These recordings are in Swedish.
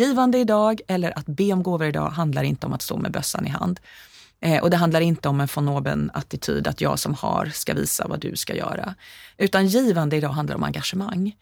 givande idag eller att be om gåvor idag handlar inte om att stå med bössan i hand. Eh, och det handlar inte om en von oben-attityd, att jag som har ska visa vad du ska göra. Utan givande idag handlar om engagemang.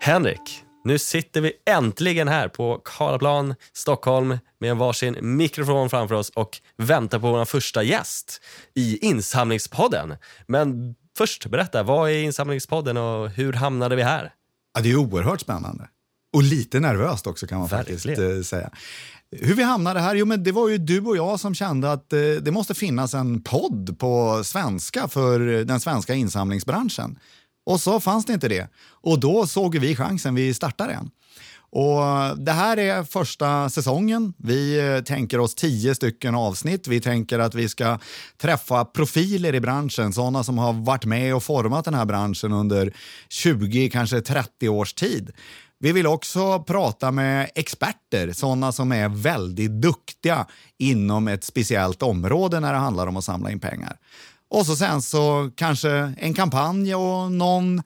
Henrik, nu sitter vi äntligen här på Karlaplan, Stockholm med en varsin mikrofon framför oss och väntar på vår första gäst i Insamlingspodden. Men först, berätta, vad är Insamlingspodden och hur hamnade vi här? Ja, det är oerhört spännande. Och lite nervöst också kan man Verkligen. faktiskt eh, säga. Hur vi hamnade här? Jo, men det var ju du och jag som kände att eh, det måste finnas en podd på svenska för den svenska insamlingsbranschen. Och så fanns det inte det. Och då såg vi chansen, vi startade den. Och det här är första säsongen. Vi eh, tänker oss tio stycken avsnitt. Vi tänker att vi ska träffa profiler i branschen, sådana som har varit med och format den här branschen under 20, kanske 30 års tid. Vi vill också prata med experter, sådana som är väldigt duktiga inom ett speciellt område när det handlar om att samla in pengar. Och så sen så kanske en kampanj och någon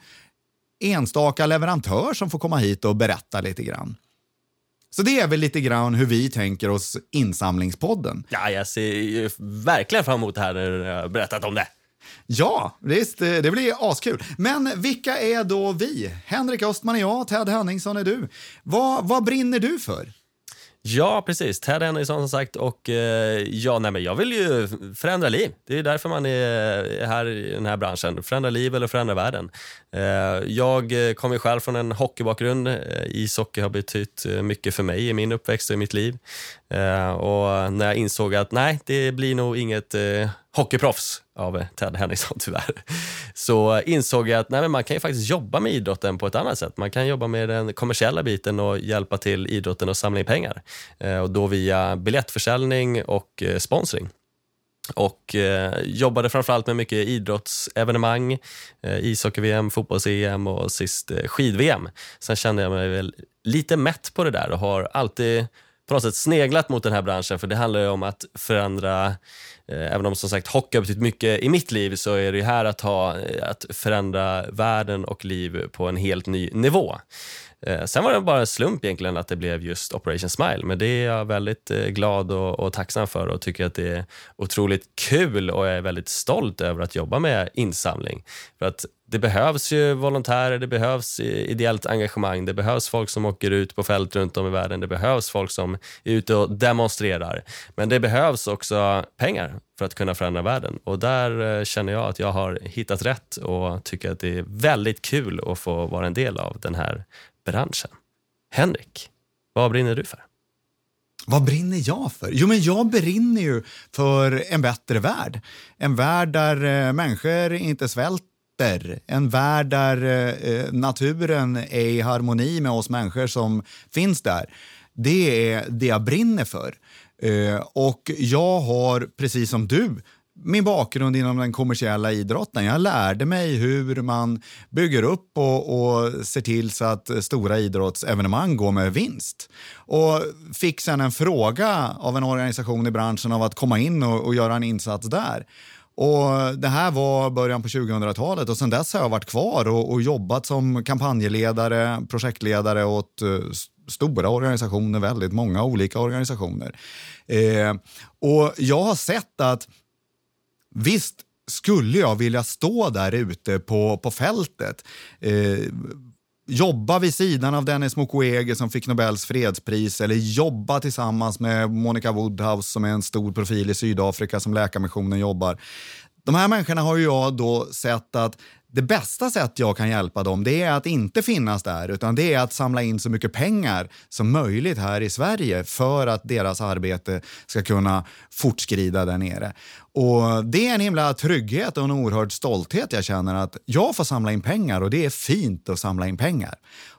enstaka leverantör som får komma hit och berätta lite grann. Så det är väl lite grann hur vi tänker oss insamlingspodden. Ja, jag ser verkligen fram emot det här när du har berättat om det. Ja, visst, det blir askul. Men vilka är då vi? Henrik Östman är jag, Ted Henningsson är du. Vad, vad brinner du för? Ja, precis. Ted Henningsson som sagt. Och eh, ja, nej, men jag vill ju förändra liv. Det är därför man är här i den här branschen. Förändra liv eller förändra världen. Eh, jag eh, kommer själv från en hockeybakgrund. Eh, ishockey har betytt eh, mycket för mig i min uppväxt och i mitt liv. Eh, och när jag insåg att nej, det blir nog inget eh, hockeyproffs av Ted Henningsson tyvärr, så insåg jag att nej, man kan ju faktiskt jobba med idrotten på ett annat sätt. Man kan jobba med den kommersiella biten och hjälpa till idrotten att samla in pengar. Eh, och då via biljettförsäljning och eh, sponsring och eh, jobbade framförallt med mycket idrottsevenemang, eh, ishockey-VM, fotbolls-EM och sist eh, skid-VM. Sen kände jag mig väl lite mätt på det där och har alltid på något sätt sneglat mot den här branschen för det handlar ju om att förändra eh, Även om som sagt hockey har betytt mycket i mitt liv så är det här att, ha, eh, att förändra världen och liv på en helt ny nivå. Eh, sen var det bara en slump egentligen att det blev just Operation Smile, men det är jag väldigt eh, glad och, och, tacksam för och tycker att det är otroligt kul och jag är väldigt stolt över att jobba med insamling. För att det behövs ju volontärer, det behövs ideellt engagemang, det behövs folk som åker ut på fält runt om i världen, det behövs folk som är ute och demonstrerar. Men det behövs också pengar för att kunna förändra världen och där eh, känner jag att jag har hittat rätt och tycker att det är väldigt kul att få vara en del av den här branschen. Henrik, vad brinner du för? Vad brinner jag för? Jo, men jag brinner ju för en bättre värld. En värld där eh, människor inte svälter. En värld där eh, eh, naturen är i harmoni med oss människor som finns där. Det är det jag brinner för. Eh, och jag har, precis som du, min bakgrund inom den kommersiella idrotten. Jag lärde mig hur man bygger upp och, och ser till så att stora idrottsevenemang går med vinst. Och fick sen en fråga av en organisation i branschen av att komma in och, och göra en insats där. Och Det här var början på 2000-talet och sen dess har jag varit kvar och, och jobbat som kampanjledare, projektledare åt uh, stora organisationer, väldigt många olika organisationer. Eh, och Jag har sett att Visst skulle jag vilja stå där ute på, på fältet. Eh, jobba vid sidan av Dennis Mukwege som fick Nobels fredspris eller jobba tillsammans med Monica Woodhouse som är en stor profil i Sydafrika som Läkarmissionen jobbar. De här människorna har jag då sett att det bästa sätt jag kan hjälpa dem det är att inte finnas där utan det är att samla in så mycket pengar som möjligt här i Sverige för att deras arbete ska kunna fortskrida där nere. Och Det är en himla trygghet och en oerhörd stolthet jag känner att jag får samla in pengar och det är fint att samla in pengar.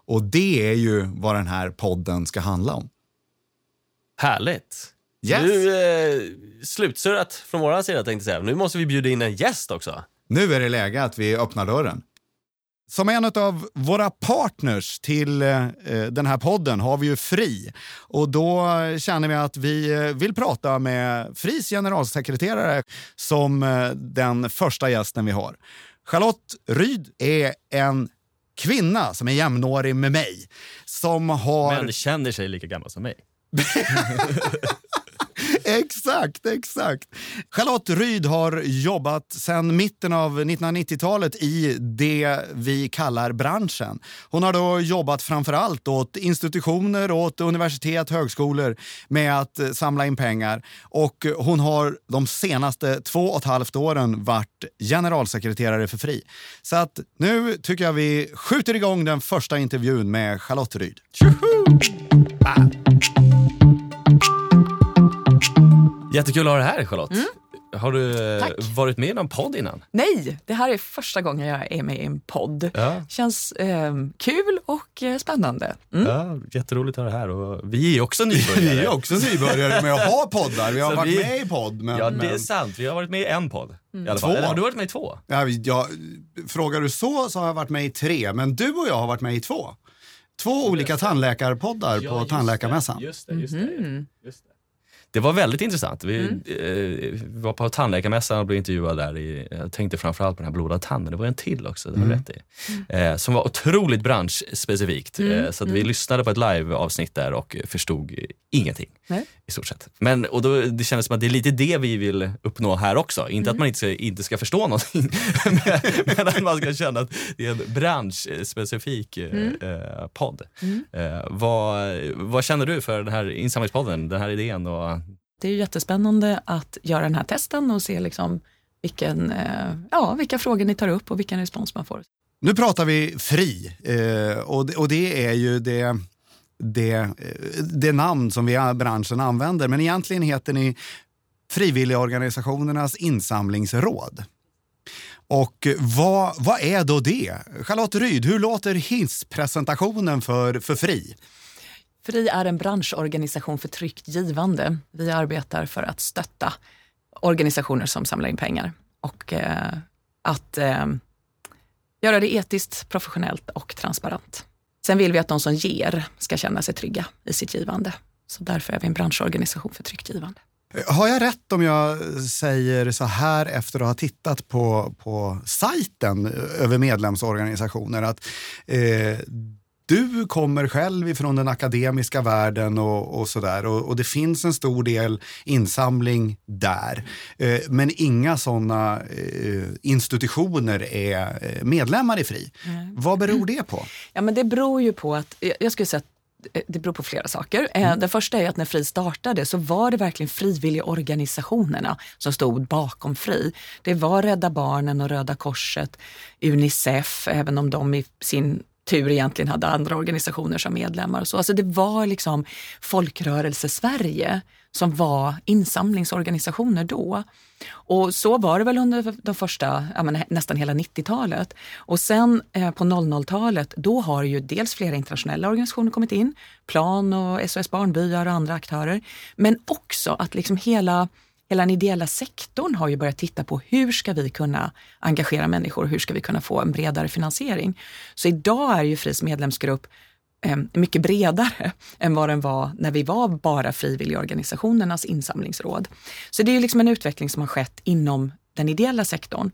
Och det är ju vad den här podden ska handla om. Härligt. Yes. Nu, eh, slutsurrat från vår sida tänkte jag säga. Nu måste vi bjuda in en gäst också. Nu är det läge att vi öppnar dörren. Som en av våra partners till eh, den här podden har vi ju Fri. Och då känner vi att vi eh, vill prata med Fris generalsekreterare som eh, den första gästen vi har. Charlotte Ryd är en kvinna som är jämnårig med mig. Som har... Men känner sig lika gammal som mig. exakt, exakt. Charlotte Ryd har jobbat sedan mitten av 1990-talet i det vi kallar branschen. Hon har då jobbat framför allt åt institutioner, åt universitet, högskolor med att samla in pengar. Och hon har de senaste två och ett halvt åren varit generalsekreterare för FRI. Så att nu tycker jag vi skjuter igång den första intervjun med Charlotte Ryd. Ah. Jättekul att ha dig här Charlotte. Mm. Har du eh, Tack. varit med i någon podd innan? Nej, det här är första gången jag är med i en podd. Ja. Känns eh, kul och eh, spännande. Mm. Ja, jätteroligt att ha dig här. Och vi är också nybörjare. Vi är också nybörjare med att ha poddar. Vi har Så varit vi- med i podd. Men, Ja, det är sant. Vi har varit med i en podd. Fall. Två. Eller har du varit med i två? ja, vi- ja, frågar du så så har jag varit med i tre, men du och jag har varit med i två. Två olika tandläkarpoddar på Tandläkarmässan. Just det, just det, just det. Det var väldigt intressant. Vi, Mm. eh, vi var på tandläkarmässan och blev intervjuade där. I, jag tänkte framförallt på den här blodad tand, men det var en till också, det har du rätt i. Eh, som var otroligt branschspecifikt. Eh, så att vi lyssnade på ett live-avsnitt där och förstod ingenting. Nej. I stort sett. Men och då, det kändes som att det är lite det vi vill uppnå här också. Inte att man inte ska, inte ska förstå någonting, men, men att man ska känna att det är en branschspecifik eh, eh, podd. Eh, vad, vad känner du för den här insamlingspodden, den här idén? Och, det är ju jättespännande att göra den här testen och se liksom vilken, eh, ja, vilka frågor ni tar upp och vilken respons man får. Nu pratar vi fri eh, och, det- och det är ju det, det, eh, det namn som vi i branschen använder. Men egentligen heter ni Frivilligorganisationernas insamlingsråd. Och vad, vad är då det? Charlotte Ryd, hur låter hisspresentationen för, för Fri? FRI är en branschorganisation för tryggt givande. Vi arbetar för att stötta organisationer som samlar in pengar och eh, att eh, göra det etiskt, professionellt och transparent. Sen vill vi att de som ger ska känna sig trygga i sitt givande. Så därför är vi en branschorganisation för tryggt givande. Har jag rätt om jag säger så här efter att ha tittat på, på sajten över medlemsorganisationer att eh, du kommer själv ifrån den akademiska världen och, och sådär och, och det finns en stor del insamling där. Eh, men inga sådana eh, institutioner är eh, medlemmar i FRI. Vad beror det på? Ja, men det beror ju på att, jag- skulle säga att eh, det beror på flera saker. Eh, Den första är att när FRI startade så var det verkligen frivilligorganisationerna som stod bakom FRI. Det var Rädda Barnen och Röda Korset, Unicef, även om de i sin tur egentligen hade andra organisationer som medlemmar. Och så. Alltså det var liksom folkrörelse-Sverige som var insamlingsorganisationer då. Och så var det väl under de första, menar, nästan hela 90-talet. Och sen eh, på 00-talet, då har ju dels flera internationella organisationer kommit in, Plan och SOS Barnbyar och andra aktörer. Men också att liksom hela, hela den ideella sektorn har ju börjat titta på hur ska vi kunna engagera människor, hur ska vi kunna få en bredare finansiering. Så idag är ju FRIs medlemsgrupp ehm, mycket bredare än vad den var när vi var bara frivilligorganisationernas insamlingsråd. Så det är ju liksom en utveckling som har skett inom den ideella sektorn.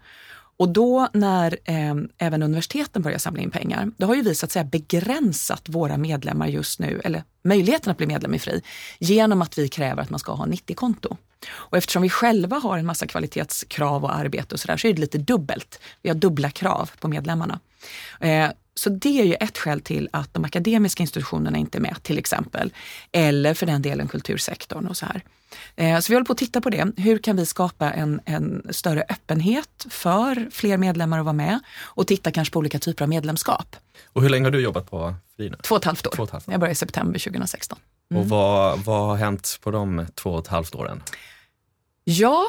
Och då när eh, även universiteten börjar samla in pengar, då har ju vi sig begränsat våra medlemmar just nu, eller möjligheten att bli medlem i FRI, genom att vi kräver att man ska ha 90-konto. Och eftersom vi själva har en massa kvalitetskrav och arbete och sådär, så är det lite dubbelt. Vi har dubbla krav på medlemmarna. Eh, så det är ju ett skäl till att de akademiska institutionerna inte är med till exempel. Eller för den delen kultursektorn och så här. Eh, Så vi håller på att titta på det. Hur kan vi skapa en, en större öppenhet för fler medlemmar att vara med och titta kanske på olika typer av medlemskap. och hur länge har du jobbat på Fri nu? Två och ett halvt år. Två och halvt år. Jag började i september 2016. Och vad, vad har hänt på de två och ett halvt åren? Ja,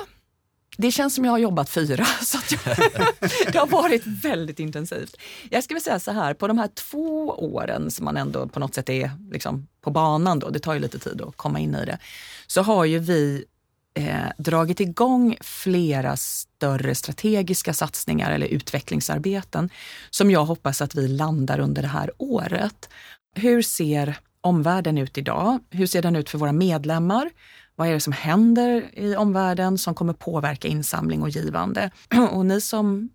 det känns som jag har jobbat fyra. Så jag, det har varit väldigt intensivt. Jag väl säga så här, på de här två åren som man ändå på något sätt är liksom på banan, då, det tar ju lite tid att komma in i det, så har ju vi eh, dragit igång flera större strategiska satsningar eller utvecklingsarbeten som jag hoppas att vi landar under det här året. Hur ser omvärlden ut idag? Hur ser den ut för våra medlemmar? Vad är det som händer i omvärlden som kommer påverka insamling och givande? Och ni som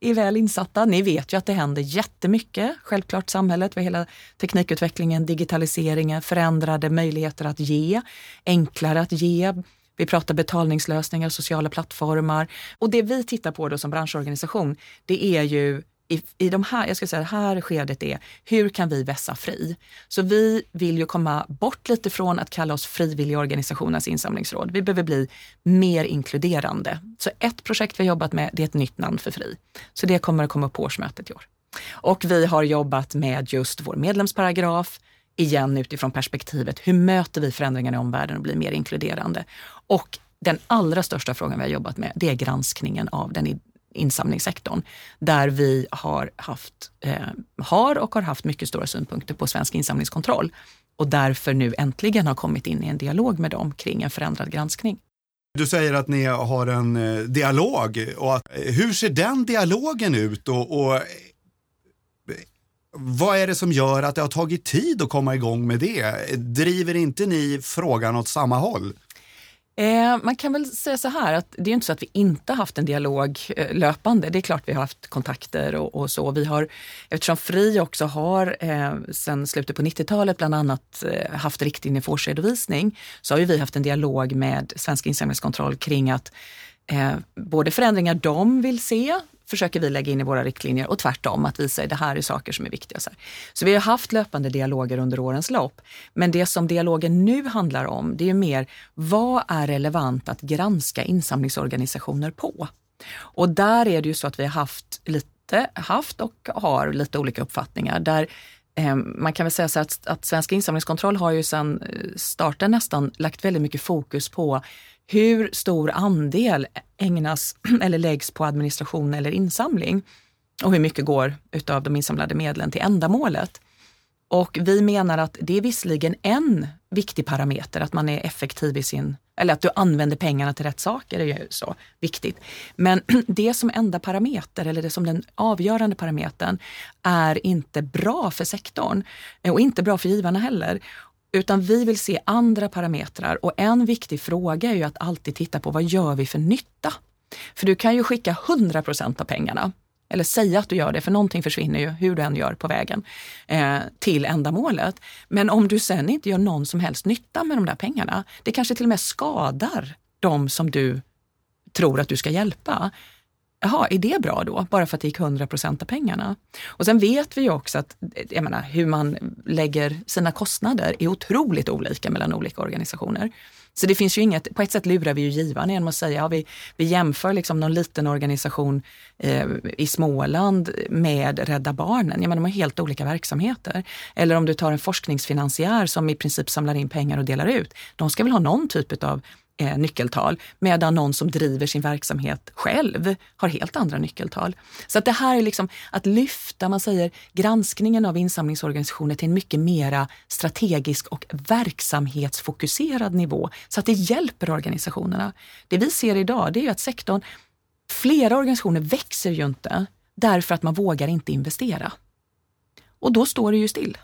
är väl insatta, ni vet ju att det händer jättemycket, självklart samhället, med hela teknikutvecklingen, digitaliseringen, förändrade möjligheter att ge, enklare att ge. Vi pratar betalningslösningar, sociala plattformar. Och det vi tittar på då som branschorganisation, det är ju i, i de här, jag ska säga, det här skedet är hur kan vi vässa FRI? Så vi vill ju komma bort lite från att kalla oss frivilligorganisationernas insamlingsråd. Vi behöver bli mer inkluderande. Så ett projekt vi har jobbat med, det är ett nytt namn för FRI. Så det kommer att komma på årsmötet i år. Och vi har jobbat med just vår medlemsparagraf, igen utifrån perspektivet hur möter vi förändringarna i omvärlden och blir mer inkluderande? Och den allra största frågan vi har jobbat med, det är granskningen av den insamlingssektorn där vi har, haft, eh, har och har haft mycket stora synpunkter på svensk insamlingskontroll och därför nu äntligen har kommit in i en dialog med dem kring en förändrad granskning. Du säger att ni har en eh, dialog. Och att, eh, hur ser den dialogen ut? Och, och, eh, vad är det som gör att det har tagit tid att komma igång med det? Driver inte ni frågan åt samma håll? Eh, man kan väl säga så här att det är inte så att vi inte haft en dialog eh, löpande. Det är klart vi har haft kontakter och, och så. Vi har, eftersom FRI också har eh, sedan slutet på 90-talet bland annat eh, haft riktlinjer för årsredovisning så har vi haft en dialog med Svensk insamlingskontroll kring att eh, både förändringar de vill se försöker vi lägga in i våra riktlinjer och tvärtom att visa att det här är saker som är viktiga. Så, så vi har haft löpande dialoger under årens lopp. Men det som dialogen nu handlar om, det är mer vad är relevant att granska insamlingsorganisationer på? Och där är det ju så att vi har haft lite, haft och har lite olika uppfattningar. Där eh, man kan väl säga så att, att Svensk insamlingskontroll har ju sedan eh, starten nästan lagt väldigt mycket fokus på hur stor andel ägnas eller läggs på administration eller insamling och hur mycket går utav de insamlade medlen till ändamålet. Och vi menar att det är visserligen en viktig parameter, att man är effektiv i sin, eller att du använder pengarna till rätt saker är ju så viktigt. Men det som enda parameter, eller det som den avgörande parametern, är inte bra för sektorn eh, och inte bra för givarna heller. Utan vi vill se andra parametrar och en viktig fråga är ju att alltid titta på vad gör vi för nytta? För du kan ju skicka 100 procent av pengarna eller säga att du gör det, för någonting försvinner ju hur du än gör på vägen eh, till ändamålet. Men om du sen inte gör någon som helst nytta med de där pengarna, det kanske till och med skadar de som du tror att du ska hjälpa. Jaha, är det bra då? Bara för att det gick 100 procent av pengarna? Och sen vet vi ju också att jag menar, hur man lägger sina kostnader är otroligt olika mellan olika organisationer. Så det finns ju inget, på ett sätt lurar vi ju givaren genom att säga, ja, vi, vi jämför liksom någon liten organisation eh, i Småland med Rädda Barnen. Jag menar, de har helt olika verksamheter. Eller om du tar en forskningsfinansiär som i princip samlar in pengar och delar ut. De ska väl ha någon typ av eh, nyckeltal medan någon som driver sin verksamhet själv har helt andra nyckeltal. Så att det här är liksom att lyfta, man säger granskningen av insamlingsorganisationer till en mycket mera strategisk och verksamhetsfokuserad nivå så att det hjälper organisationerna. Det vi ser idag det är att sektorn, flera organisationer växer ju inte därför att man vågar inte investera. Och då står det ju still.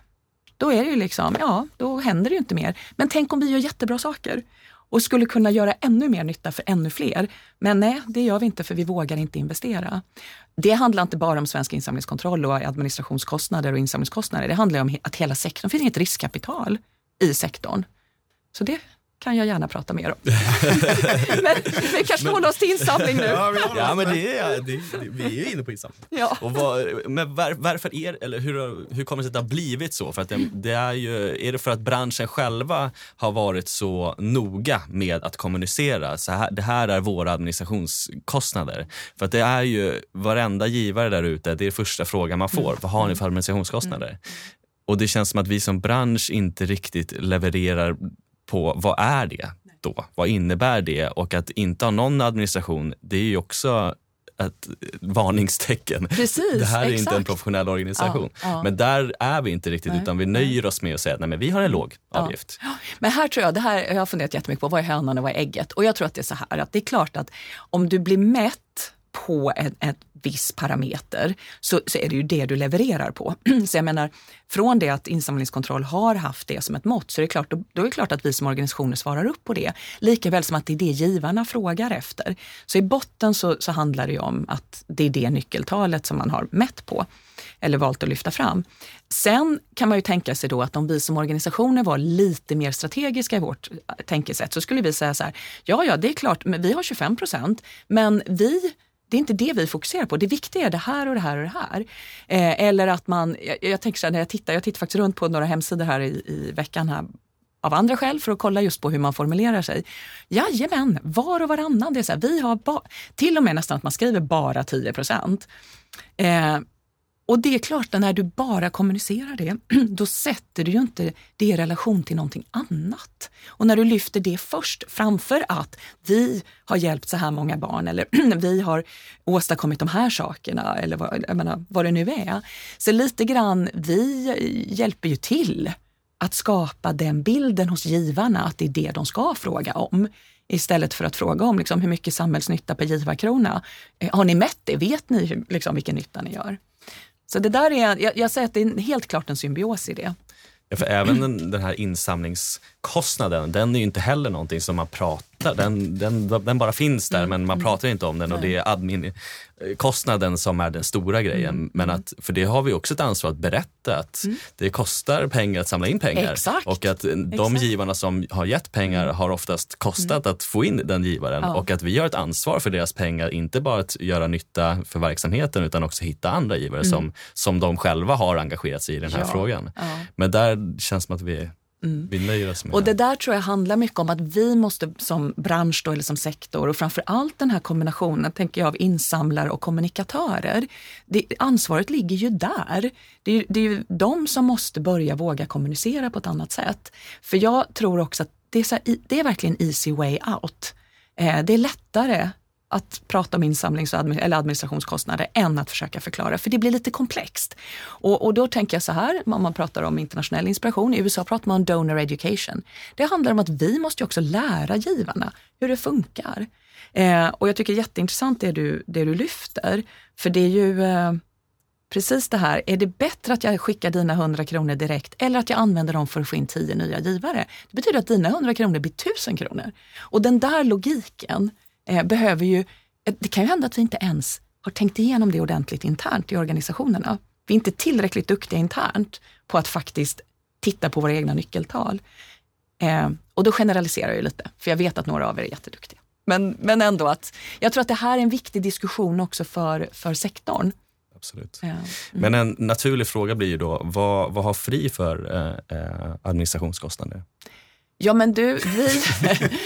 Då är det ju liksom, ja, då händer det ju inte mer. Men tänk om vi gör jättebra saker och skulle kunna göra ännu mer nytta för ännu fler. Men nej, det gör vi inte för vi vågar inte investera. Det handlar inte bara om svensk insamlingskontroll och administrationskostnader och insamlingskostnader. Det handlar om att hela sektorn, det finns inget riskkapital i sektorn. Så det kan jag gärna prata mer om. men vi kanske men, håller oss till insamling nu. ja, men det är, det, det, vi är ju inne på insamling. Ja. Och vad, men var, varför är, eller hur, hur kommer det sig att det har blivit så? För att det, det, är, ju, är det för att branschen själva har varit så noga med att kommunicera? Så här, det här är våra administrationskostnader. För att det är ju varenda givare där ute, det är första frågan man får. Mm. Vad har ni för administrationskostnader? Mm. Och det känns som att vi som bransch inte riktigt levererar på vad är det då? Vad innebär det? Och att inte ha någon administration, det är ju också ett varningstecken. Precis, det här är exakt. inte en professionell organisation. Ja, ja. Men där är vi inte riktigt Nej, utan vi nöjer oss med att säga att nej, men vi har en låg avgift. Men här tror jag, det här jag har funderat jättemycket på, vad är hönan och vad är ägget? Och jag tror att det är så här att det är klart att om du blir mätt på en, en viss parameter så, så är det ju det du levererar på. Så jag menar, från det att insamlingskontroll har haft det som ett mått så är det klart, då, då är det klart att vi som organisationer svarar upp på det. Likaväl som att det är det givarna frågar efter. Så i botten så, så handlar det ju om att det är det nyckeltalet som man har mätt på eller valt att lyfta fram. Sen kan man ju tänka sig då att om vi som organisationer var lite mer strategiska i vårt eh, tänkesätt så skulle vi säga så här, ja, ja, det är klart, men vi har 25 procent, men vi det är inte det vi fokuserar på. Det viktiga är det här och det här och det här. Eh, eller att man, jag, jag tänker så här, när jag tittar, jag tittar faktiskt runt på några hemsidor här i, i veckan här av andra skäl för att kolla just på hur man formulerar sig. Jajamän, var och varannan. Det är så här, vi har ba, till och med nästan att man skriver bara 10 procent. Eh, och det är klart, att när du bara kommunicerar det, då sätter du ju inte det i relation till någonting annat. Och när du lyfter det först framför att vi har hjälpt så här många barn eller vi har åstadkommit de här sakerna eller vad, jag menar, vad det nu är. Så lite grann, vi hjälper ju till att skapa den bilden hos givarna att det är det de ska fråga om. Istället för att fråga om liksom, hur mycket samhällsnytta per givarkrona. Eh, har ni mätt det? Vet ni hur, liksom, vilken nytta ni gör? Så det där är, jag, jag säger att det är helt klart en symbios i det. Ja, för även den, den här insamlingskostnaden, den är ju inte heller någonting som man pratar, den, den, den bara finns där men man pratar inte om den och det är admin, kostnaden som är den stora grejen. Men att, för det har vi också ett ansvar att berätta att det kostar pengar att samla in pengar. Exakt. Och att de Exakt. givarna som har gett pengar har oftast kostat att få in den givaren. Ja. Och att vi har ett ansvar för deras pengar, inte bara att göra nytta för verksamheten utan också hitta andra givare som, som de själva har engagerat sig i den här Ja. frågan. Ja. Men där känns det som att vi, vi nöjer oss med Och det där tror jag handlar mycket om att vi måste som bransch då, eller som sektor och framför allt den här kombinationen tänker jag av insamlare och kommunikatörer. Det, ansvaret ligger ju där. Det är, det är ju de som måste börja våga kommunicera på ett annat sätt. För jag tror också att det är, här, det är verkligen easy way out. Eh, det är lättare att prata om insamlings eller administrationskostnader än att försöka förklara, för det blir lite komplext. Och, och då tänker jag så här, om man pratar om internationell inspiration, i USA pratar man om donor education. Det handlar om att vi måste också lära givarna hur det funkar. Eh, och jag tycker det är jätteintressant det du, det du lyfter, för det är ju eh, precis det här, är det bättre att jag skickar dina 100 kronor direkt eller att jag använder dem för att få in 10 nya givare? Det betyder att dina 100 kronor blir 1000 kronor. Och den där logiken eh, behöver ju, eh, det kan ju hända att vi inte ens har tänkt igenom det ordentligt internt i organisationerna. Vi är inte tillräckligt duktiga internt på att faktiskt titta på våra egna nyckeltal. Eh, och då generaliserar jag lite, för jag vet att några av er är jätteduktiga. Men, men ändå att, jag tror att det här är en viktig diskussion också för, för sektorn. Absolut. Eh, Men en naturlig fråga blir ju då, vad, vad har Fri för eh, eh, administrationskostnader? Ja men du, vi,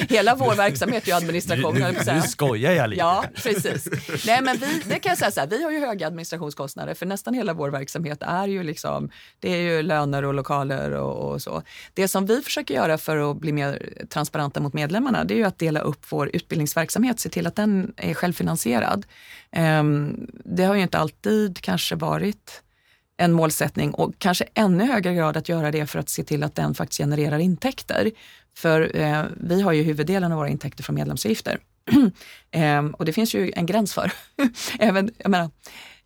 hela vår verksamhet är ju administration, på att säga. skojar jag lite. Ja, precis. Nej, men vi, det kan jag säga så här, vi har ju höga administrationskostnader för nästan hela vår verksamhet är ju liksom, det är ju löner och lokaler och, och så. Det som vi försöker göra för att bli mer transparenta mot medlemmarna, det är ju att dela upp vår utbildningsverksamhet, se till att den är självfinansierad. Ehm, det har ju inte alltid kanske varit en målsättning och kanske ännu högre grad att göra det för att se till att den faktiskt genererar intäkter. För eh, vi har ju huvuddelen av våra intäkter från medlemsavgifter. eh, och det finns ju en gräns för. Även, jag menar,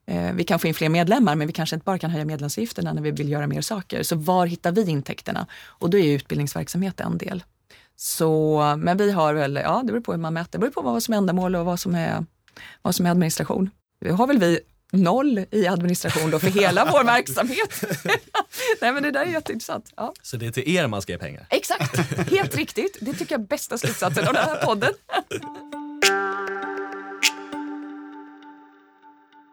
eh, vi kan få in fler medlemmar men vi kanske inte bara kan höja medlemsavgifterna när vi vill göra mer saker. Så var hittar vi intäkterna? Och då är ju utbildningsverksamhet en del. Så, men vi har väl, ja det beror på hur man mäter, det beror på vad som är ändamål och vad som är, vad som är administration. Vi har väl vi noll i administration då för hela vår verksamhet. Nej men det där är jätteintressant. Ja. Så det är till er man ska ge pengar? Exakt, helt riktigt. Det tycker jag är bästa slutsatsen av den här podden.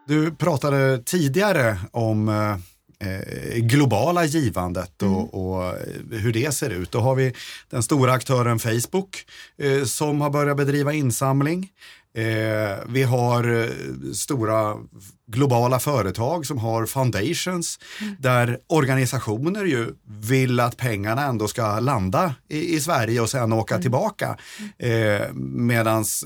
Du pratade tidigare om eh, globala givandet och, och eh, hur det ser ut. Då har vi den stora aktören Facebook eh, som har börjat bedriva insamling. Eh, vi har eh, stora globala företag som har foundations där organisationer ju vill att pengarna ändå ska landa i, i Sverige och sen åka tillbaka. Eh, medans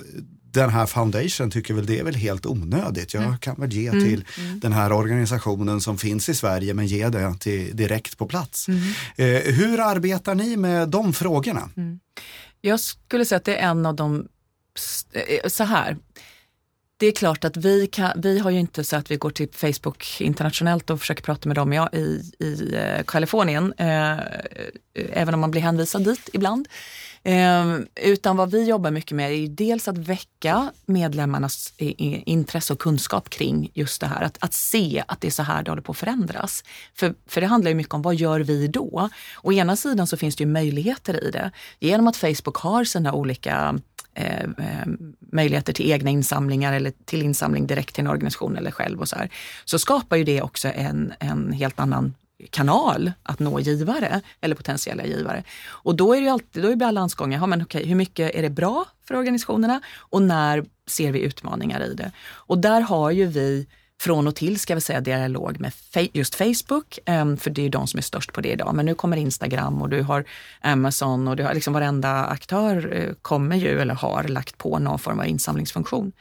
den här foundation tycker väl det är väl helt onödigt. Jag Mm. kan väl ge till den här organisationen som finns i Sverige men ge det till, direkt på plats. Mm. Eh, hur arbetar ni med de frågorna? Jag skulle säga att det är en av de, Eh, eh, så här. Det är klart att vi, kan, vi har ju inte så att vi går till Facebook internationellt och försöker prata med dem ja, i, i eh, Kalifornien, eh, även om man blir hänvisad dit ibland. Ehm, utan vad vi jobbar mycket med är ju dels att väcka medlemmarnas eh, intresse och kunskap kring just det här. Att, att se att det är så här det håller på att förändras. För, för det handlar ju mycket om vad gör vi då? Å ena sidan så finns det ju möjligheter i det. Genom att Facebook har sina olika eh, eh, möjligheter till egna insamlingar eller till insamling direkt till en organisation eller själv och så här, så skapar ju det också en, en helt annan kanal att nå givare eller potentiella givare. Och då är det ju alltid, då är balansgången, ja, men okej, hur mycket är det bra för organisationerna och när ser vi utmaningar i det? Och där har ju vi från och till ska vi säga dialog med just Facebook, ehm, för det är ju de som är störst på det idag. Men nu kommer Instagram och du har Amazon och du har liksom varenda aktör eh, kommer ju eller har lagt på någon form av insamlingsfunktion.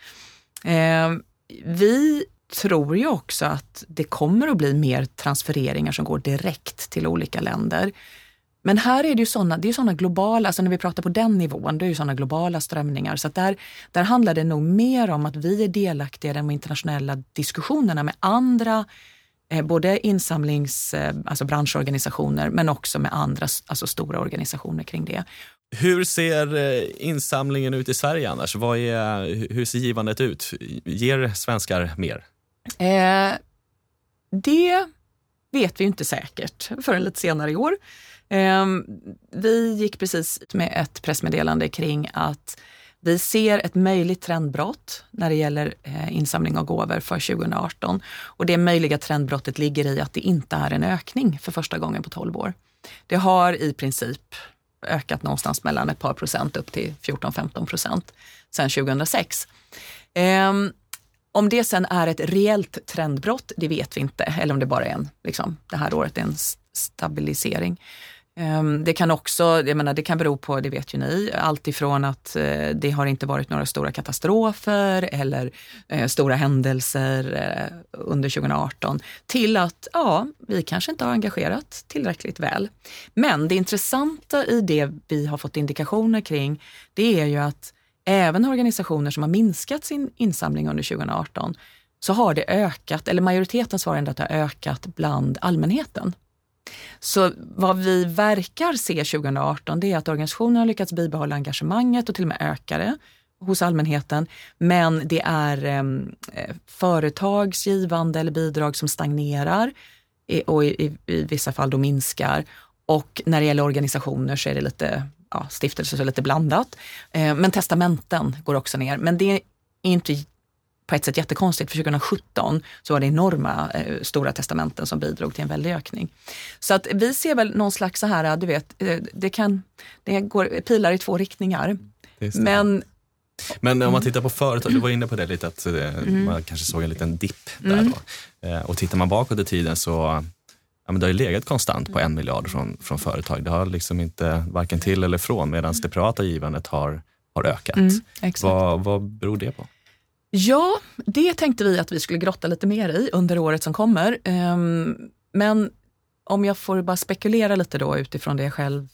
Ehm, vi tror ju också att det kommer att bli mer transfereringar som går direkt till olika länder. Men här är det ju sådana, det är såna globala, alltså när vi pratar på den nivån, det är ju sådana globala strömningar. Så att där, där handlar det nog mer om att vi är delaktiga i de internationella diskussionerna med andra, eh, både insamlings, eh, alltså branschorganisationer, men också med andra alltså stora organisationer kring det. Hur ser eh, insamlingen ut i Sverige annars? Vad är, hur ser givandet ut? Ger svenskar mer? Eh, det vet vi ju inte säkert förrän lite senare i år. Eh, vi gick precis ut med ett pressmeddelande kring att vi ser ett möjligt trendbrott när det gäller eh, insamling av gåvor för 2018. Och det möjliga trendbrottet ligger i att det inte är en ökning för första gången på 12 år. Det har i princip ökat någonstans mellan ett par procent upp till 14-15 procent sedan 2006. Om det sen är ett reellt trendbrott, det vet vi inte. Eller om det bara är en, liksom, det här året är en stabilisering. Ehm, det kan också, jag menar, det kan bero på, det vet ju ni, allt ifrån att eh, det har inte varit några stora katastrofer eller eh, stora händelser eh, under 2018 till att ja, vi kanske inte har engagerat tillräckligt väl. Men det intressanta i det vi har fått indikationer kring, det är ju att även organisationer som har minskat sin insamling under 2018 så har det ökat, eller majoriteten svarar ändå att det har ökat bland allmänheten. Så vad vi verkar se 2018 det är att organisationerna har lyckats bibehålla engagemanget och till och med öka det hos allmänheten. Men det är ehm, eh, företags givande eller bidrag som stagnerar eh, och i, i, i vissa fall då minskar. Och när det gäller organisationer så är det lite ja, stiftelser så lite blandat. Eh, men testamenten går också ner. Men det är inte på ett sätt jättekonstigt, för 2017 så var det enorma eh, stora testamenten som bidrog till en väldig ökning. Så att vi ser väl någon slags så här, du vet, eh, det kan, det går pilar i två riktningar. Men Men om man tittar på företag, du var inne på det lite att eh, man kanske såg en liten dipp där då. Eh, och tittar man bakåt i tiden så ja, men det har ju legat konstant på en miljard från, från företag. Det har liksom inte varken till eller från medan det privata givandet har, har ökat. Mm. Vad, vad beror det på? Ja, det tänkte vi att vi skulle grotta lite mer i under året som kommer. Ehm, Men om jag får bara spekulera lite då utifrån det jag själv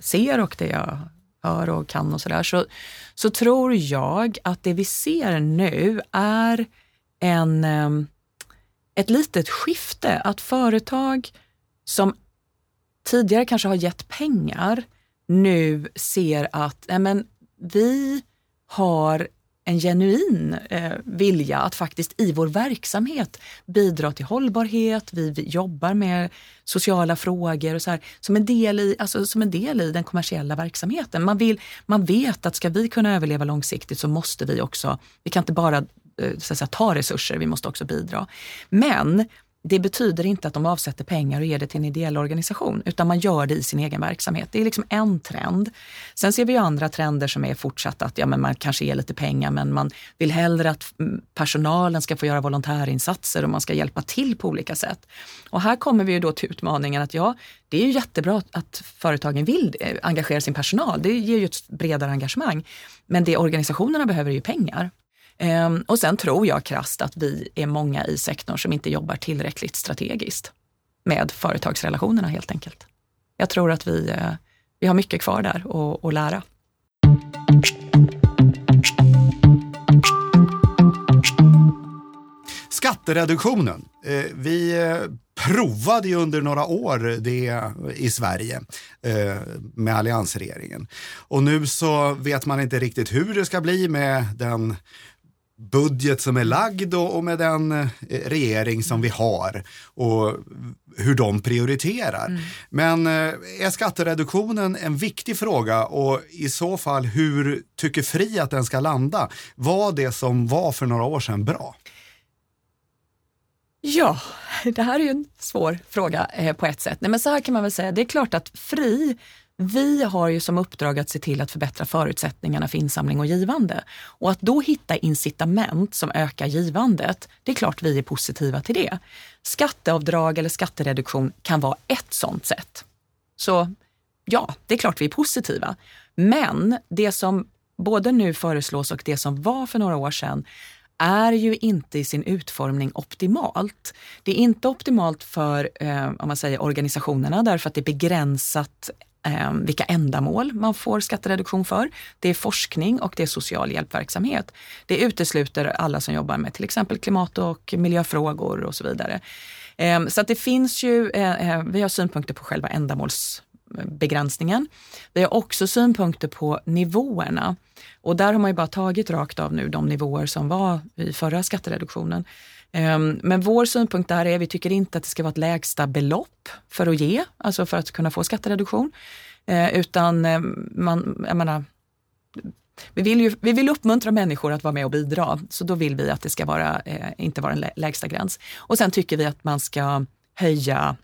ser och det jag hör och kan och sådär, så, så tror jag att det vi ser nu är en, ehm, ett litet skifte. Att företag som tidigare kanske har gett pengar nu ser att nej men, vi har en genuin eh, vilja att faktiskt i vår verksamhet bidra till hållbarhet, vi, vi jobbar med sociala frågor och så här, som, en del i, alltså, som en del i den kommersiella verksamheten. Man, vill, man vet att ska vi kunna överleva långsiktigt så måste vi också, vi kan inte bara Eh, så att säga, ta resurser, vi måste också bidra. Men det betyder inte att de avsätter pengar och ger det till en ideell organisation, utan man gör det i sin egen verksamhet. Det är liksom en trend. Sen ser vi ju andra trender som är fortsatt att ja, men man kanske ger lite pengar, men man vill hellre att mm, personalen ska få göra volontärinsatser och man ska hjälpa till på olika sätt. Och här kommer vi ju då till utmaningen att ja, det är ju jättebra att företagen vill eh, engagera sin personal. Det ger ju ett bredare engagemang. Men det organisationerna behöver är ju pengar. Ehm, och sen tror jag krasst att vi är många i sektorn som inte jobbar tillräckligt strategiskt med företagsrelationerna helt enkelt. Jag tror att vi, eh, vi har mycket kvar där att lära. Skattereduktionen. Eh, vi eh, provade ju under några år det i Sverige eh, med alliansregeringen. Och nu så vet man inte riktigt hur det ska bli med den budget som är lagd och, med den eh, regering som vi har och hur de prioriterar. Mm. Men eh, är skattereduktionen en viktig fråga och i så fall hur tycker Fri att den ska landa? Var det som var för några år sedan bra? Ja, det här är ju en svår fråga eh, på ett sätt. Nej, men så här kan man väl säga, det är klart att Fri vi har ju som uppdrag att se till att förbättra förutsättningarna för insamling och givande. Och att då hitta incitament som ökar givandet, det är klart vi är positiva till det. Skatteavdrag eller skattereduktion kan vara ett sådant sätt. Så ja, det är klart vi är positiva. Men det som både nu föreslås och det som var för några år sedan är ju inte i sin utformning optimalt. Det är inte optimalt för eh, om man säger organisationerna därför att det är begränsat eh, vilka ändamål man får skattereduktion för. Det är forskning och det är social hjälpverksamhet. Det utesluter alla som jobbar med till exempel klimat och miljöfrågor och så vidare. Eh, så att det finns ju, eh, eh, vi har synpunkter på själva ändamålsbegränsningen. Vi har också synpunkter på nivåerna. Och där har man ju bara tagit rakt av nu de nivåer som var i förra skattereduktionen. Ehm, men vår synpunkt där är, vi tycker inte att det ska vara ett lägsta belopp för att ge, alltså för att kunna få skattereduktion. Eh, utan ehm, man, jag menar, vi vill, ju, vi vill uppmuntra människor att vara med och bidra, så då vill vi att det ska vara, eh, inte vara en lägsta gräns. Och sen tycker vi att man ska höja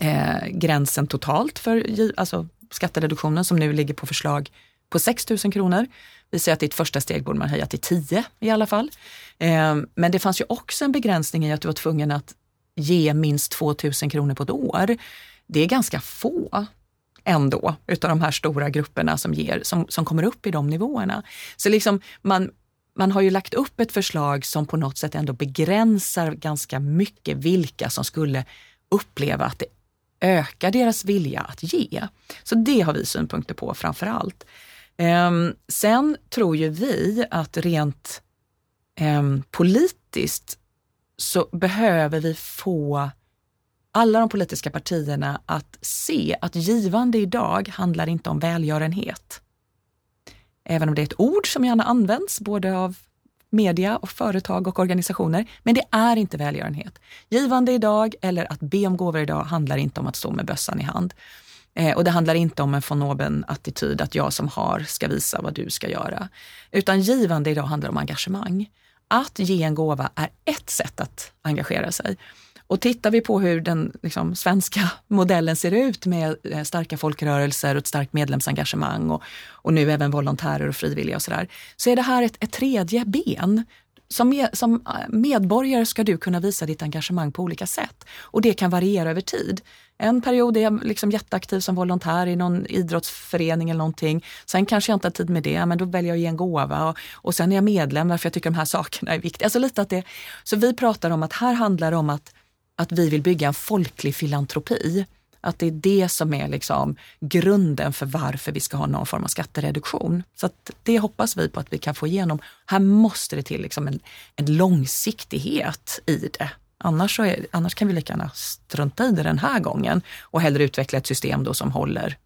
eh, gränsen totalt för alltså skattereduktionen som nu ligger på förslag på 6 000 kronor. Vi säger att i ett första steg borde man höja till 10 i alla fall. Ehm, men det fanns ju också en begränsning i att du var tvungen att ge minst 2000 kronor på ett år. Det är ganska få ändå utav de här stora grupperna som, ger, som, som kommer upp i de nivåerna. Så liksom man, man har ju lagt upp ett förslag som på något sätt ändå begränsar ganska mycket vilka som skulle uppleva att det ökar deras vilja att ge. Så det har vi synpunkter på framför allt. Ehm, sen tror ju vi att rent ehm, politiskt så behöver vi få alla de politiska partierna att se att givande idag handlar inte om välgörenhet. Även om det är ett ord som gärna används både av media och företag och organisationer. Men det är inte välgörenhet. Givande idag eller att be om gåvor idag handlar inte om att stå med bössan i hand. Eh, och det handlar inte om en von oben-attityd, att jag som har ska visa vad du ska göra. Utan givande idag handlar om engagemang. Att ge en gåva är ett sätt att engagera sig. Och tittar vi på hur den liksom, svenska modellen ser ut med eh, starka folkrörelser och ett starkt medlemsengagemang och, och nu även volontärer och frivilliga och sådär, så är det här ett, ett tredje ben. Som, med, som eh, medborgare ska du kunna visa ditt engagemang på olika sätt och det kan variera över tid. En period är jag liksom jätteaktiv som volontär i någon idrottsförening eller någonting. Sen kanske jag inte har tid med det, men då väljer jag att ge en gåva. Och, och sen är jag medlem för jag tycker de här sakerna är viktiga. Alltså lite att det, så vi pratar om att här handlar det om att, att vi vill bygga en folklig filantropi. Att det är det som är liksom grunden för varför vi ska ha någon form av skattereduktion. Så det hoppas vi på att vi kan få igenom. Här måste det till liksom en, en långsiktighet i det. Annars, så är, annars kan vi lika gärna strunta i det den här gången och hellre utveckla ett system då som håller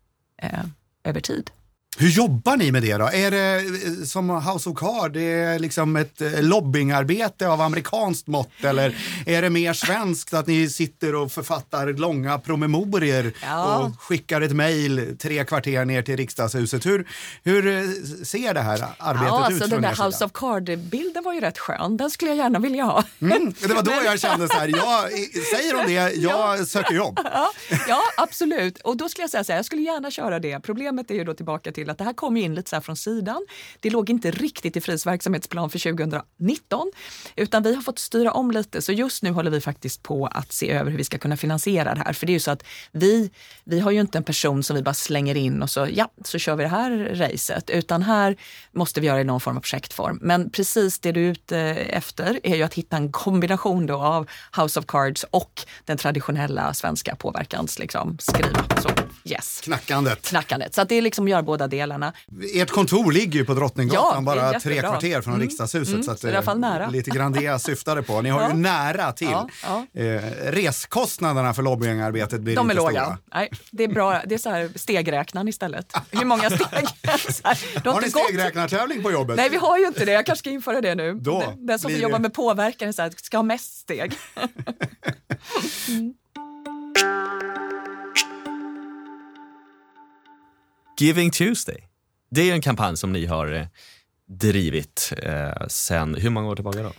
eh, över tid. Hur jobbar ni med det då? Är det eh, som House of Cards, det är liksom ett eh, lobbyingarbete av amerikanskt mått eller är det mer svenskt att ni sitter och författar långa promemorior Ja. och skickar ett mejl tre kvarter ner till riksdagshuset? Hur, hur eh, ser det här arbetet Ja, ut alltså från den där? House of Card-bilden var ju rätt skön. Den skulle jag gärna vilja ha. Mm, det var då jag kände så här, jag, säger de det, jag söker jobb. Ja, ja, absolut. Och då skulle jag säga så här, jag skulle gärna köra det. Problemet är ju då tillbaka till att det här kom ju in lite så här från sidan. Det låg inte riktigt i FRIs verksamhetsplan för 2019, utan vi har fått styra om lite. Så just nu håller vi faktiskt på att se över hur vi ska kunna finansiera det här. För det är ju så att vi, vi har ju inte en person som vi bara slänger in och så, ja, så kör vi det här racet. Utan här måste vi göra i någon form av projektform. Men precis det du är ute efter är ju att hitta en kombination då av House of Cards och den traditionella svenska påverkans liksom, skriva. Så yes. Knackandet. Knackandet. Så att det är liksom gör båda delarna. Ert kontor ligger ju på Drottninggatan, Ja, är bara tre kvarter från riksdagshuset. så att, så det är i alla fall eh, nära. Lite grann det jag syftade på. Ni har Ja. ju nära till. Ja, ja. Eh, reskostnaderna för lobbyingarbetet blir De är inte låga. stora. Nej, det är bra. Det är så här stegräknaren istället. Hur många steg? Det Har ni stegräknartävling på jobbet? Nej, vi har ju inte det. Jag kanske ska införa det nu. Då den, den som blir jobbar med påverkan är så här, ska ha mest steg. Giving Tuesday. Det är ju en kampanj som ni har eh, drivit eh, sen, hur många år tillbaka då?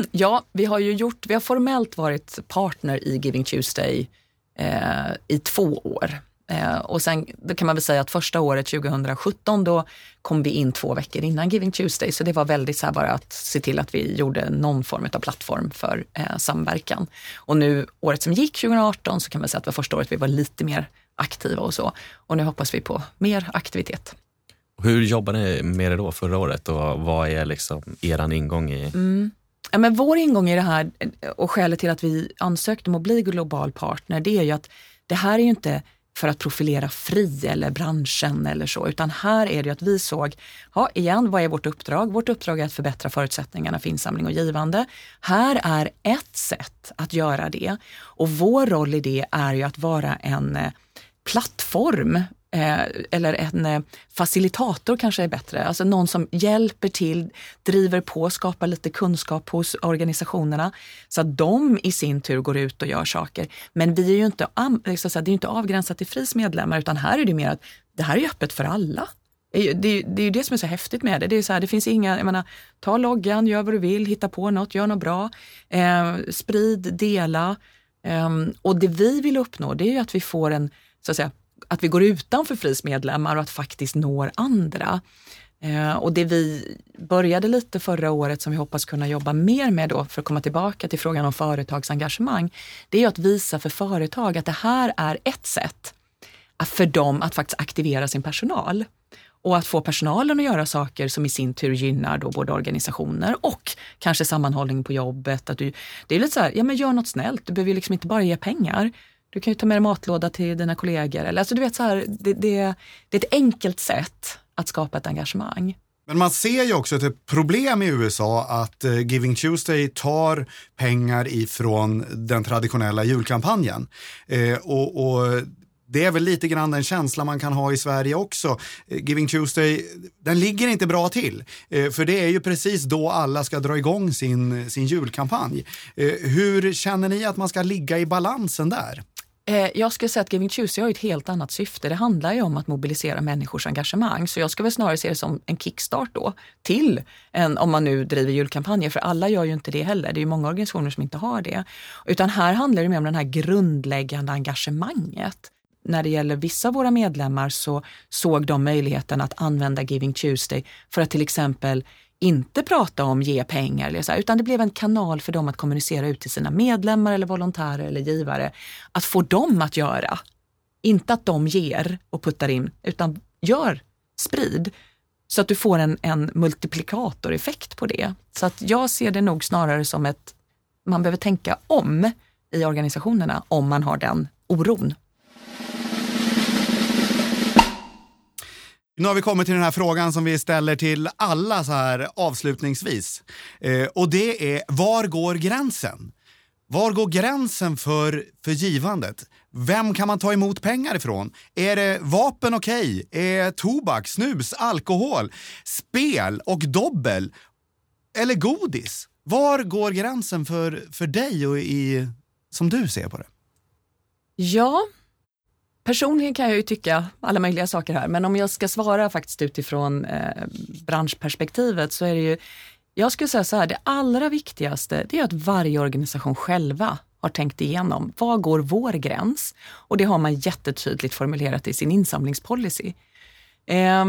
Ja, vi har ju gjort, vi har formellt varit partner i Giving Tuesday eh, i två år. Eh, och sen då kan man väl säga att första året, 2017, då kom vi in två veckor innan Giving Tuesday. Så det var väldigt så här bara att se till att vi gjorde någon form av plattform för eh, samverkan. Och nu året som gick, 2018, så kan man säga att det var första året vi var lite mer aktiva och så. Och nu hoppas vi på mer aktivitet. Hur jobbade ni med det då förra året och vad är liksom eran ingång i? Ja, men vår ingång i det här och skälet till att vi ansökte om att bli global partner, det är ju att det här är ju inte för att profilera Fri eller branschen eller så, utan här är det ju att vi såg, ja igen, vad är vårt uppdrag? Vårt uppdrag är att förbättra förutsättningarna för insamling och givande. Här är ett sätt att göra det och vår roll i det är ju att vara en eh, plattform eh, eller en eh, facilitator kanske är bättre. Alltså någon som hjälper till, driver på, skapar lite kunskap hos organisationerna så att de i sin tur går ut och gör saker. Men vi är ju inte, eh, så att säga, det är ju inte avgränsat till FRIs medlemmar utan här är det mer att det här är öppet för alla. Det är ju det, är- det, är ju det som är så häftigt med det. Det, är så här, det finns inga, jag menar, ta loggan, gör vad du vill, hitta på något, gör något bra, eh, sprid, dela. Eh, och det vi vill uppnå det är ju att vi får en, så att säga, att vi går utanför FRIs medlemmar och att faktiskt når andra. Eh, och det vi började lite förra året som vi hoppas kunna jobba mer med då för att komma tillbaka till frågan om företagsengagemang, det är ju att visa för företag att det här är ett sätt för dem att faktiskt aktivera sin personal och att få personalen att göra saker som i sin tur gynnar då både organisationer och kanske sammanhållning på jobbet. Att du, det är lite så här, ja men gör något snällt, du behöver ju liksom inte bara ge pengar. Du kan ju ta med dig matlåda till dina kollegor. Eller, alltså du vet så här, det, det, det är ett enkelt sätt att skapa ett engagemang. Men man ser ju också ett problem i USA att eh, Giving Tuesday tar pengar ifrån den traditionella julkampanjen. Eh, och, och det är väl lite grann den känsla man kan ha i Sverige också. Eh, Giving Tuesday, den ligger inte bra till. Eh, för det är ju precis då alla ska dra igång sin, sin julkampanj. Hur känner ni att man ska ligga i balansen där? Eh, jag skulle säga att Giving Tuesday har ett helt annat syfte. Det handlar ju om att mobilisera människors engagemang. Så jag skulle väl snarare se det som en kickstart då till en, om man nu driver julkampanjer. För alla gör ju inte det heller. Det är ju många organisationer som inte har det. Utan här handlar det mer om det här grundläggande engagemanget. När det gäller vissa av våra medlemmar så såg de möjligheten att använda Giving Tuesday för att till exempel inte prata om ge pengar, eller så här, utan det blev en kanal för dem att kommunicera ut till sina medlemmar eller volontärer eller givare. Att få dem att göra. Inte att de ger och puttar in, utan gör, sprid. Så att du får en, en multiplikatoreffekt på det. Så att jag ser det nog snarare som ett, man behöver tänka om i organisationerna om man har den oron. Nu har vi kommit till den här frågan som vi ställer till alla så här avslutningsvis. Eh, och det är, var går gränsen? Var går gränsen för, för givandet? vem kan man ta emot pengar ifrån? Är det vapen okej? Okay? Är tobak, snus, alkohol, spel och dobbel? Eller godis? Var går gränsen för, för dig och i, som du ser på det? Ja, personligen kan jag ju tycka alla möjliga saker här, men om jag ska svara faktiskt utifrån eh, branschperspektivet så är det ju, jag skulle säga så här, det allra viktigaste det är att varje organisation själva har tänkt igenom, var går vår gräns? Och det har man jättetydligt formulerat i sin insamlingspolicy. Eh,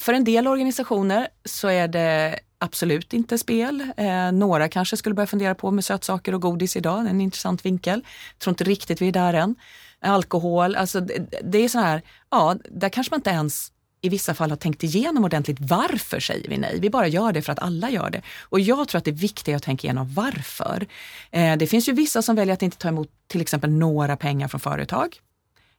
för en del organisationer så är det absolut inte spel. Eh, några kanske skulle börja fundera på med sötsaker och godis idag, en intressant vinkel. Jag tror inte riktigt vi är där än. Alkohol, alltså det, det är så här, ja, där kanske man inte ens i vissa fall har tänkt igenom ordentligt varför säger vi nej. Vi bara gör det för att alla gör det. Och jag tror att det är viktigt att tänka igenom varför. Eh, det finns ju vissa som väljer att inte ta emot till exempel några pengar från företag.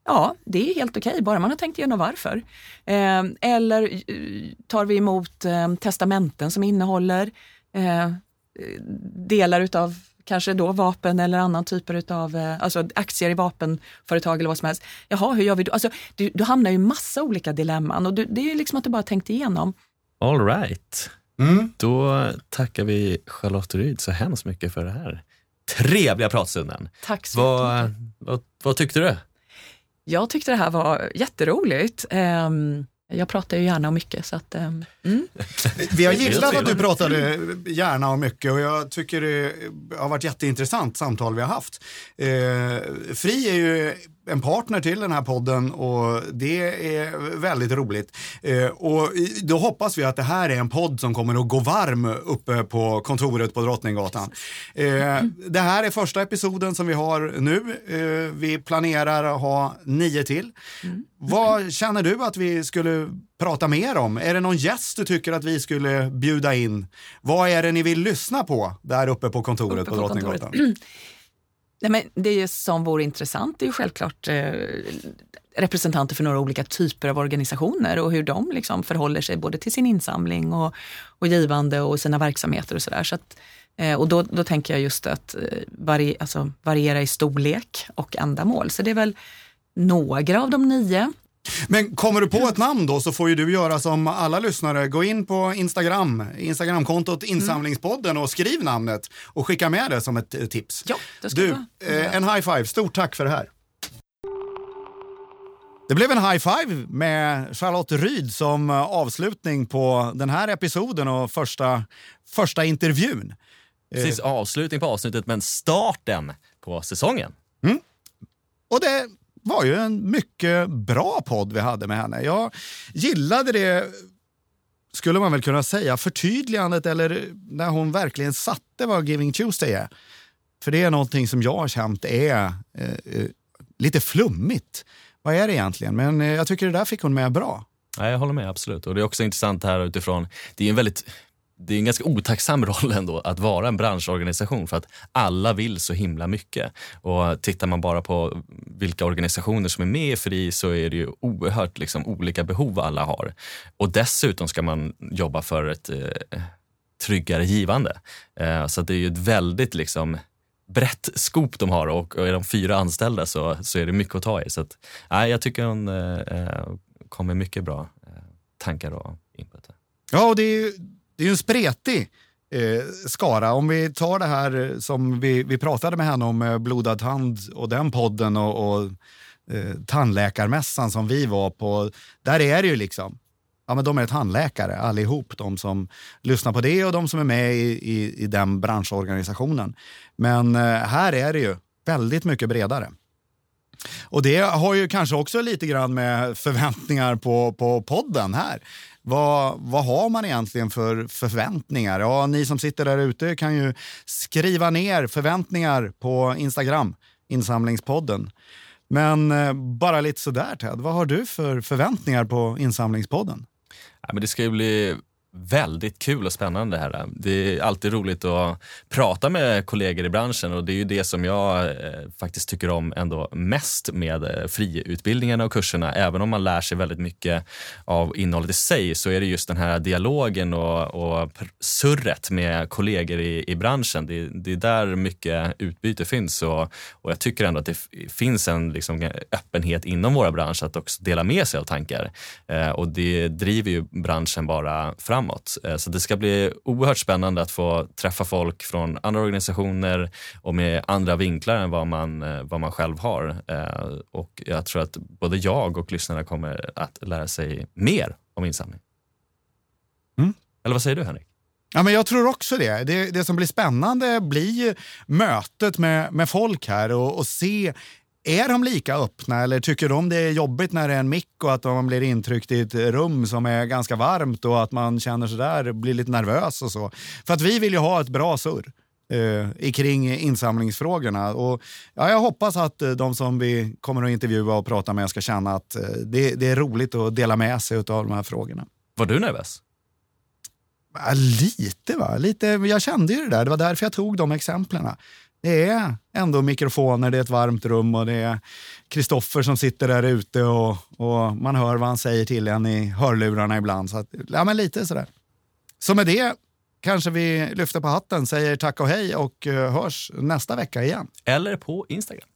Ja, det är helt okej, okay, bara man har tänkt igenom varför. Eh, eller eh, tar vi emot eh, testamenten som innehåller eh, delar utav kanske då vapen eller annan typer av eh, alltså aktier i vapenföretag eller vad som helst. Jaha, hur gör vi då? Alltså, du, du hamnar i massa olika dilemman och du, det är liksom att du bara tänkt igenom. All right. Mm. Då tackar vi Charlotte Ryd så hemskt mycket för det här trevliga pratstunden. Tack så vad, vad, vad tyckte du? Jag tyckte det här var jätteroligt. Um, jag pratar ju gärna om mycket. Så att, um, mm. Vi har gillat att du pratade gärna om mycket och jag tycker det har varit jätteintressant samtal vi har haft. Eh, Fri är ju en partner till den här podden och det är väldigt roligt. Eh, och då hoppas vi att det här är en podd som kommer att gå varm uppe på kontoret på Drottninggatan. Eh, det här är första episoden som vi har nu. Eh, vi planerar att ha nio till. Mm. Vad känner du att vi skulle prata mer om? Är det någon gäst du tycker att vi skulle bjuda in? Vad är det ni vill lyssna på där uppe på kontoret uppe på, på Drottninggatan? Nej, men det som vore intressant är ju självklart eh, representanter för några olika typer av organisationer och hur de liksom förhåller sig både till sin insamling och, och givande och sina verksamheter och sådär. Så eh, och då, då tänker jag just att eh, vari, alltså, variera i storlek och ändamål. Så det är väl några av de nio men kommer du på ett namn då så får ju du göra som alla lyssnare. Gå in på Instagram, Instagramkontot Insamlingspodden och skriv namnet och skicka med det som ett eh, tips. Ja, det ska du, eh, en high five. Stort tack för det här. Det blev en high five med Charlotte Ryd som eh, avslutning på den här episoden och första, första intervjun. Precis, avslutning på avsnittet men starten på säsongen. Mm. Och det var ju en mycket bra podd vi hade med henne. Jag gillade det, skulle man väl kunna säga, förtydligandet eller när hon verkligen satte vad Giving Tuesday är. För det är någonting som jag har känt är eh, eh lite flummigt. Vad är det egentligen? Men eh, jag tycker det där fick hon med bra. Ja, jag håller med, absolut. Och det är också intressant här utifrån, det är en väldigt det är en ganska otacksam roll ändå att vara en branschorganisation för att alla vill så himla mycket. Och tittar man bara på vilka organisationer som är med i FRI så är det ju oerhört liksom, olika behov alla har. Och dessutom ska man jobba för ett eh, tryggare givande. Eh, så det är ju ett väldigt liksom, brett skop de har och, och är de fyra anställda så, så är det mycket att ta i. Så att, nej, jag tycker hon eh, eh kom med mycket bra eh, tankar och input. Ja, och det är det är ju en spretig eh, skara. Om vi tar det här eh, som vi, vi pratade med henne om, eh, Blodad hand och den podden och, och eh, tandläkarmässan som vi var på. Där är det ju liksom, ja men de är tandläkare allihop, de som lyssnar på det och de som är med i, i, i den branschorganisationen. Men eh, här är det ju väldigt mycket bredare. Och det har ju kanske också lite grann med förväntningar på, på podden här. Vad, vad har man egentligen för förväntningar? Ja, ni som sitter där ute kan ju skriva ner förväntningar på Instagram, Insamlingspodden. Men eh, bara lite sådär Ted, vad har du för förväntningar på Insamlingspodden? Ja, men det ska ju bli väldigt kul och spännande här. Det är alltid roligt att prata med kollegor i branschen och det är ju det som jag eh, faktiskt tycker om ändå mest med eh, friutbildningarna och kurserna. Även om man lär sig väldigt mycket av innehållet i sig så är det just den här dialogen och, och surret med kollegor i, i branschen. Det, det, är där mycket utbyte finns och, och jag tycker ändå att det finns en liksom, öppenhet inom våra branscher att också dela med sig av tankar. Eh, och det driver ju branschen bara framåt. Eh, så det ska bli oerhört spännande att få träffa folk från andra organisationer och med andra vinklar än vad man, eh, vad man själv har. Eh, och jag tror att både jag och lyssnarna kommer att lära sig mer om insamling. Mm. Eller vad säger du Henrik? Ja, men jag tror också det. det. Det som blir spännande blir mötet med, med folk här och, och se är de lika öppna eller tycker de det är jobbigt när det är en mick och att man blir intryckt i ett rum som är ganska varmt och att man känner sig där, blir lite nervös och så. För att vi vill ju ha ett bra surr eh, kring insamlingsfrågorna. Och, ja, jag hoppas att eh, de som vi kommer att intervjua och prata med ska känna att eh, det, det, är roligt att dela med sig av de här frågorna. Var du nervös? Ja, lite va, lite. Jag kände ju det där. Det var därför jag tog de exemplen. Det är ändå mikrofoner, det är ett varmt rum och det är Kristoffer som sitter där ute och, och, man hör vad han säger till en i hörlurarna ibland. Så att, ja, men lite sådär. Så med det kanske vi lyfter på hatten, säger tack och hej och eh, hörs nästa vecka igen. Eller på Instagram.